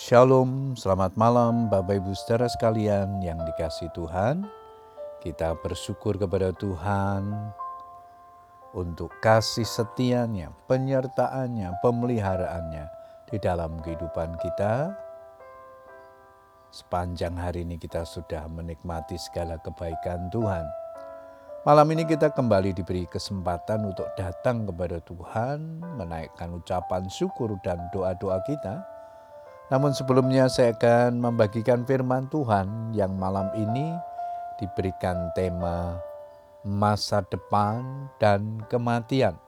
Shalom, selamat malam Bapak Ibu saudara sekalian yang dikasih Tuhan. Kita bersyukur kepada Tuhan untuk kasih setianya, penyertaannya, pemeliharaannya di dalam kehidupan kita. Sepanjang hari ini kita sudah menikmati segala kebaikan Tuhan. Malam ini kita kembali diberi kesempatan untuk datang kepada Tuhan, menaikkan ucapan syukur dan doa-doa kita namun sebelumnya saya akan membagikan firman Tuhan yang malam ini diberikan tema masa depan dan kematian.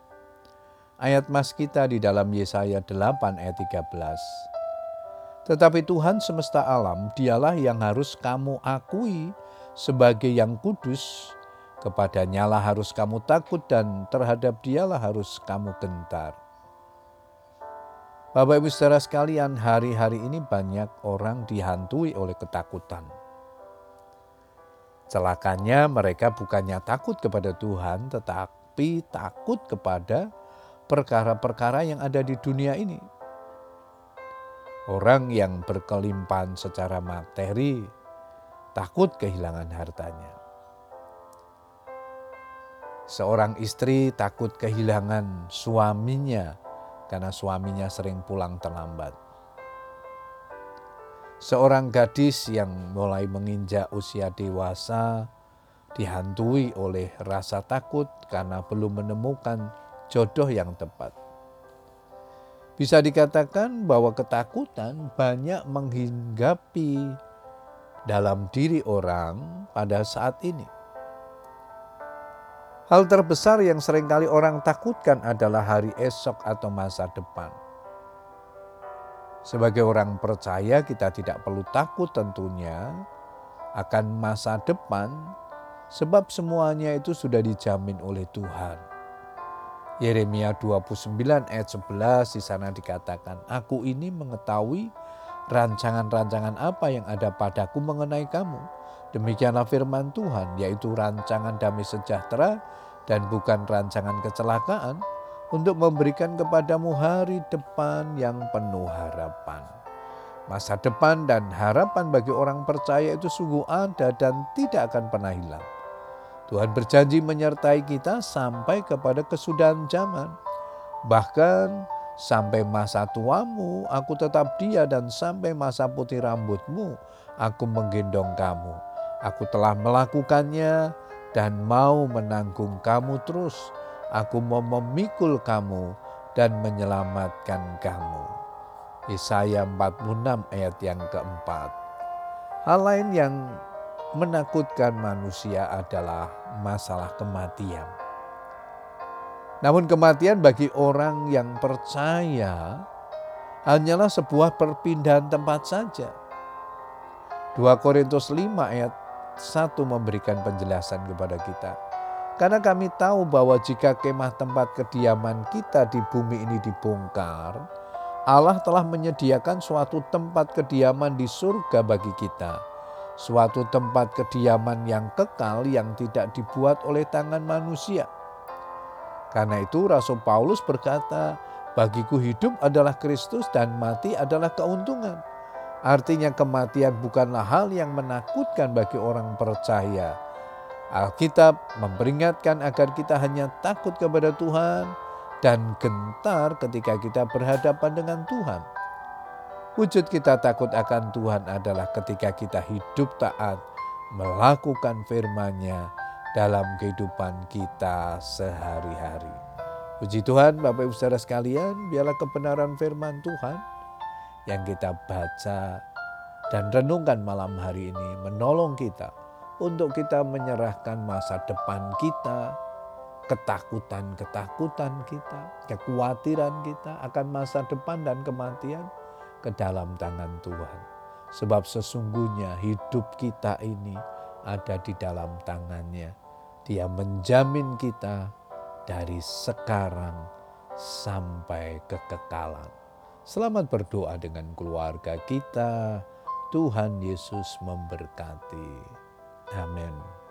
Ayat mas kita di dalam Yesaya 8 ayat 13. Tetapi Tuhan semesta alam dialah yang harus kamu akui sebagai yang kudus. Kepadanya lah harus kamu takut dan terhadap dialah harus kamu gentar. Bapak Ibu saudara sekalian, hari-hari ini banyak orang dihantui oleh ketakutan. Celakanya mereka bukannya takut kepada Tuhan, tetapi takut kepada perkara-perkara yang ada di dunia ini. Orang yang berkelimpahan secara materi takut kehilangan hartanya. Seorang istri takut kehilangan suaminya karena suaminya sering pulang terlambat. Seorang gadis yang mulai menginjak usia dewasa dihantui oleh rasa takut karena belum menemukan jodoh yang tepat. Bisa dikatakan bahwa ketakutan banyak menghinggapi dalam diri orang pada saat ini. Hal terbesar yang sering kali orang takutkan adalah hari esok atau masa depan. Sebagai orang percaya, kita tidak perlu takut tentunya akan masa depan, sebab semuanya itu sudah dijamin oleh Tuhan. Yeremia 29 ayat 11 di sana dikatakan, Aku ini mengetahui rancangan-rancangan apa yang ada padaku mengenai kamu. Demikianlah firman Tuhan, yaitu rancangan damai sejahtera dan bukan rancangan kecelakaan untuk memberikan kepadamu hari depan yang penuh harapan. Masa depan dan harapan bagi orang percaya itu sungguh ada dan tidak akan pernah hilang. Tuhan berjanji menyertai kita sampai kepada kesudahan zaman. Bahkan sampai masa tuamu aku tetap dia dan sampai masa putih rambutmu aku menggendong kamu. Aku telah melakukannya dan mau menanggung kamu terus. Aku mau memikul kamu dan menyelamatkan kamu. Yesaya 46 ayat yang keempat. Hal lain yang menakutkan manusia adalah masalah kematian. Namun kematian bagi orang yang percaya hanyalah sebuah perpindahan tempat saja. 2 Korintus 5 ayat satu memberikan penjelasan kepada kita. Karena kami tahu bahwa jika kemah tempat kediaman kita di bumi ini dibongkar, Allah telah menyediakan suatu tempat kediaman di surga bagi kita. Suatu tempat kediaman yang kekal yang tidak dibuat oleh tangan manusia. Karena itu Rasul Paulus berkata, bagiku hidup adalah Kristus dan mati adalah keuntungan. Artinya kematian bukanlah hal yang menakutkan bagi orang percaya. Alkitab memperingatkan agar kita hanya takut kepada Tuhan dan gentar ketika kita berhadapan dengan Tuhan. Wujud kita takut akan Tuhan adalah ketika kita hidup taat, melakukan firman-Nya dalam kehidupan kita sehari-hari. Puji Tuhan, Bapak Ibu Saudara sekalian, biarlah kebenaran firman Tuhan yang kita baca dan renungkan malam hari ini menolong kita untuk kita menyerahkan masa depan kita, ketakutan-ketakutan kita, kekhawatiran kita akan masa depan dan kematian ke dalam tangan Tuhan. Sebab sesungguhnya hidup kita ini ada di dalam tangannya. Dia menjamin kita dari sekarang sampai kekekalan. Selamat berdoa dengan keluarga kita. Tuhan Yesus memberkati. Amin.